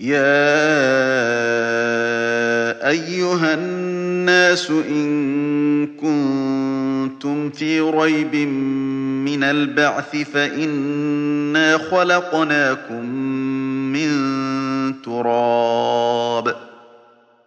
يا أيها الناس إن كنتم في ريب من البعث فإنا خلقناكم من تراب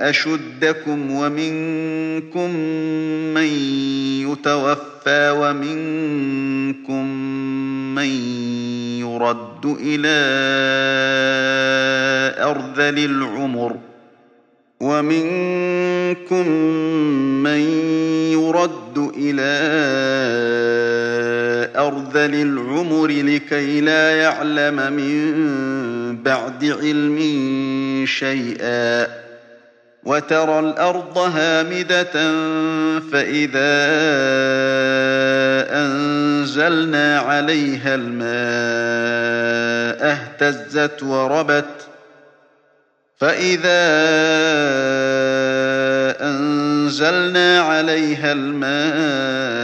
أشدكم ومنكم من يتوفى ومنكم من يرد إلى أرذل العمر ومنكم من يرد إلى أرذل العمر لكي لا يعلم من بعد علم شيئا وترى الأرض هامدة فإذا أنزلنا عليها الماء اهتزت وربت فإذا أنزلنا عليها الماء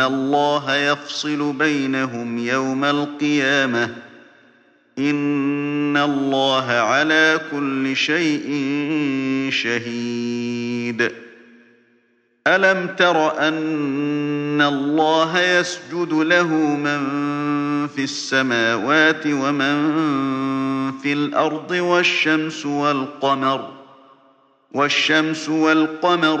الله يفصل بينهم يوم القيامة إن الله على كل شيء شهيد. ألم تر أن الله يسجد له من في السماوات ومن في الأرض والشمس والقمر والشمس والقمر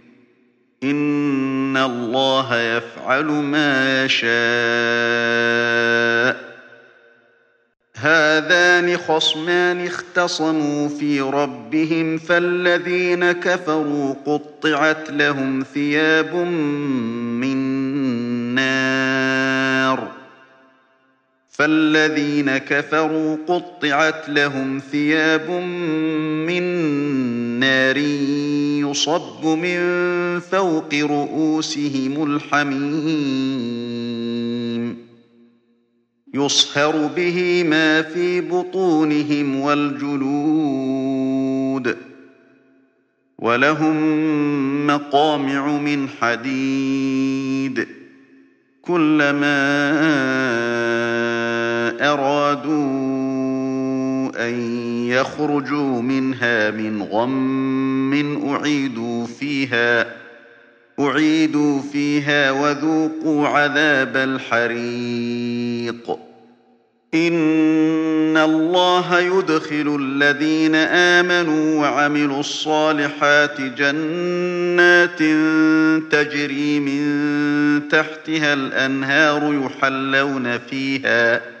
إن الله يفعل ما يشاء. هذان خصمان اختصموا في ربهم فالذين كفروا قطعت لهم ثياب من نار. فالذين كفروا قطعت لهم ثياب من نار يصب من فوق رؤوسهم الحميم. يصهر به ما في بطونهم والجلود. ولهم مقامع من حديد. كلما أرادوا أن يخرجوا منها من غم أعيدوا فيها أعيدوا فيها وذوقوا عذاب الحريق. إن الله يدخل الذين آمنوا وعملوا الصالحات جنات تجري من تحتها الأنهار يحلون فيها.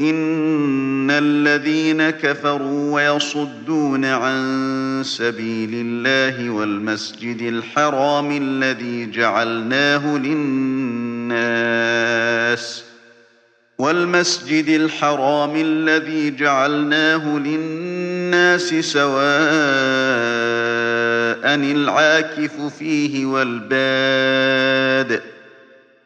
إن الذين كفروا ويصدون عن سبيل الله والمسجد الحرام الذي جعلناه للناس والمسجد الحرام الذي جعلناه للناس سواء العاكف فيه والباد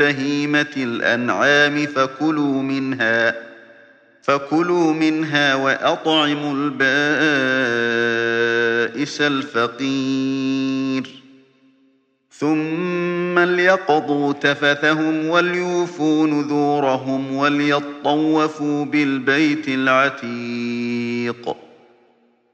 بهيمة الأنعام فكلوا منها فكلوا منها وأطعموا البائس الفقير. ثم ليقضوا تفثهم وليوفوا نذورهم وليطوفوا بالبيت العتيق.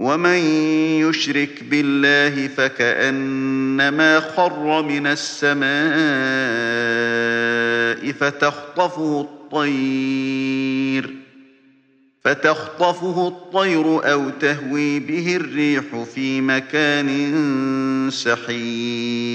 ومن يشرك بالله فكأنما خر من السماء فتخطفه الطير فتخطفه الطير أو تهوي به الريح في مكان سحيق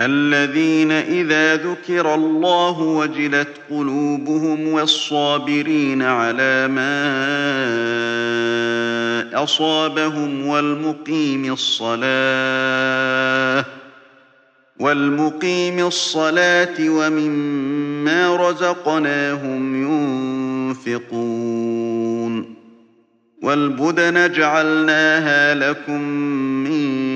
الذين إذا ذكر الله وجلت قلوبهم والصابرين على ما أصابهم والمقيم الصلاة والمقيم الصلاة ومما رزقناهم ينفقون والبدن جعلناها لكم من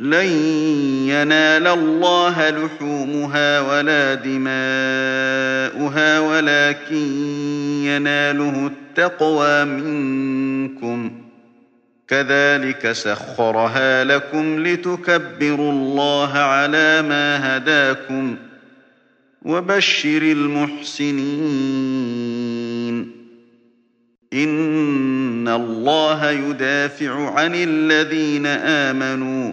لن ينال الله لحومها ولا دماؤها ولكن يناله التقوى منكم. كذلك سخرها لكم لتكبروا الله على ما هداكم ۖ وبشر المحسنين. إن الله يدافع عن الذين آمنوا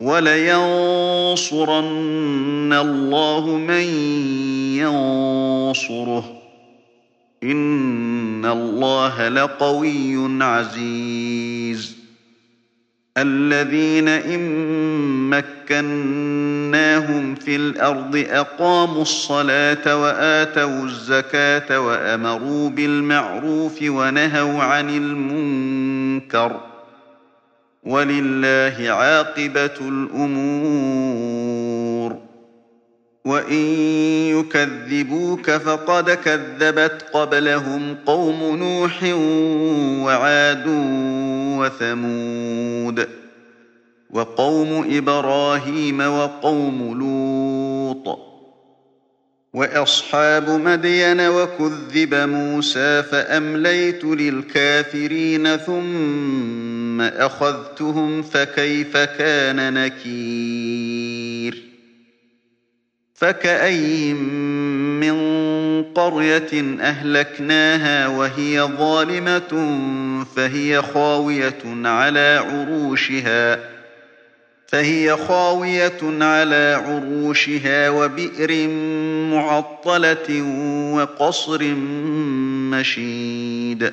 ولينصرن الله من ينصره. إن الله لقوي عزيز. الذين إن مكناهم في الأرض أقاموا الصلاة وآتوا الزكاة وأمروا بالمعروف ونهوا عن المنكر. ولله عاقبة الأمور. وإن يكذبوك فقد كذبت قبلهم قوم نوح وعاد وثمود وقوم إبراهيم وقوم لوط وأصحاب مدين وكذب موسى فأمليت للكافرين ثم أخذتهم فكيف كان نكير؟ فكأي من قرية أهلكناها وهي ظالمة فهي خاوية على عروشها فهي خاوية على عروشها وبئر معطلة وقصر مشيد.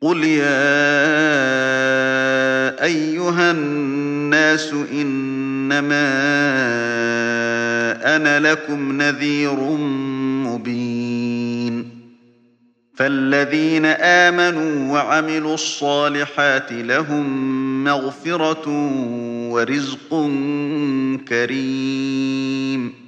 قل يا أيها الناس إنما أنا لكم نذير مبين فالذين آمنوا وعملوا الصالحات لهم مغفرة ورزق كريم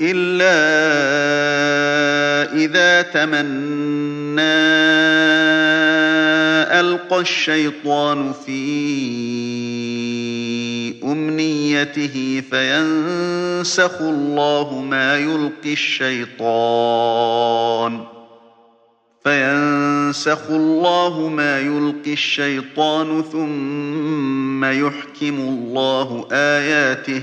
إلا إذا تمنى ألقى الشيطان في أمنيته فينسخ الله ما يلقي الشيطان فينسخ الله ما يلقي الشيطان ثم يحكم الله آياته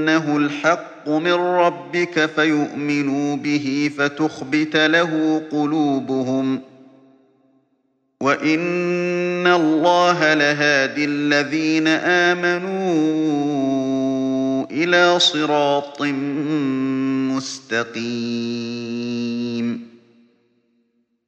أنه الحق من ربك فيؤمنوا به فتخبت له قلوبهم. وإن الله لهادي الذين آمنوا إلى صراط مستقيم.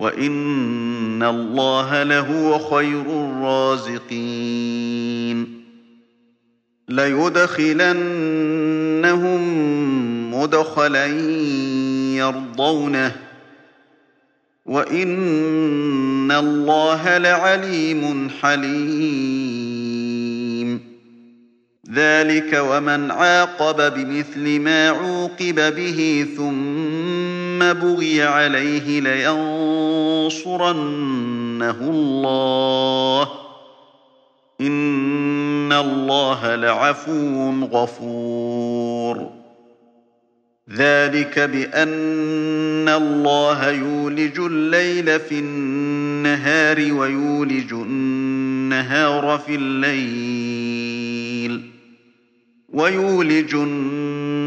وإن الله لهو خير الرازقين ليدخلنهم مدخلا يرضونه وإن الله لعليم حليم ذلك ومن عاقب بمثل ما عوقب به ثم بغي عليه لينصرنه الله. إن الله لعفو غفور. ذلك بأن الله يولج الليل في النهار ويولج النهار في الليل ويولج النهار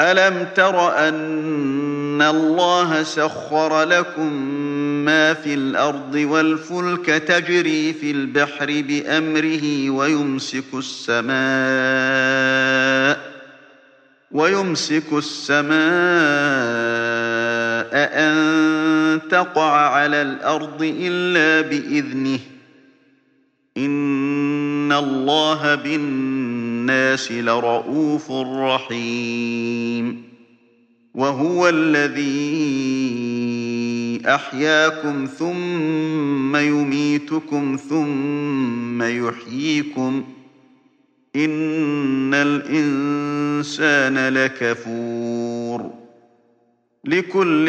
ألم تر أن الله سخر لكم ما في الأرض والفلك تجري في البحر بأمره ويمسك السماء ويمسك السماء أن تقع على الأرض إلا بإذنه إن الله بالناس لرؤوف رحيم وهو الذي أحياكم ثم يميتكم ثم يحييكم إن الإنسان لكفور لكل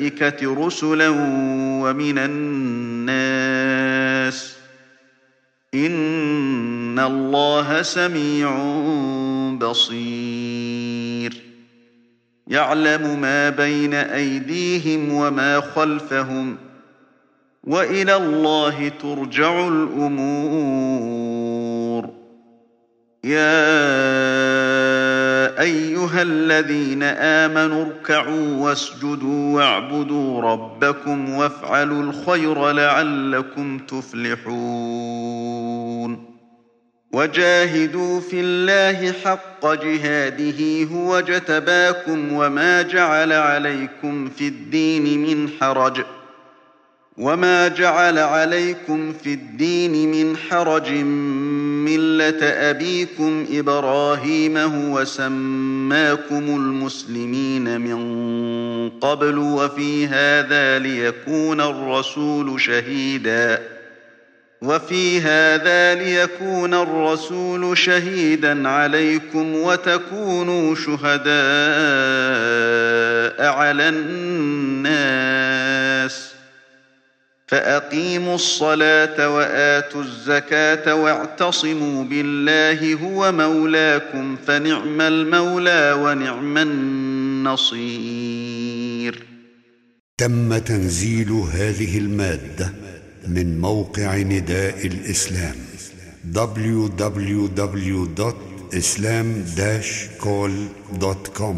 الملائكة رسلا ومن الناس. إن الله سميع بصير. يعلم ما بين أيديهم وما خلفهم. وإلى الله ترجع الأمور. يا أيها الذين آمنوا اركعوا واسجدوا واعبدوا ربكم وافعلوا الخير لعلكم تفلحون. وجاهدوا في الله حق جهاده هو جتباكم وما جعل عليكم في الدين من حرج. وما جعل عليكم في الدين من حرج ملة أبيكم إبراهيم هو سماكم المسلمين من قبل وفي هذا ليكون الرسول شهيدا وفي هذا ليكون الرسول شهيدا عليكم وتكونوا شهداء على الناس فأقيموا الصلاة وآتوا الزكاة واعتصموا بالله هو مولاكم فنعم المولى ونعم النصير. تم تنزيل هذه المادة من موقع نداء الإسلام www.islam-call.com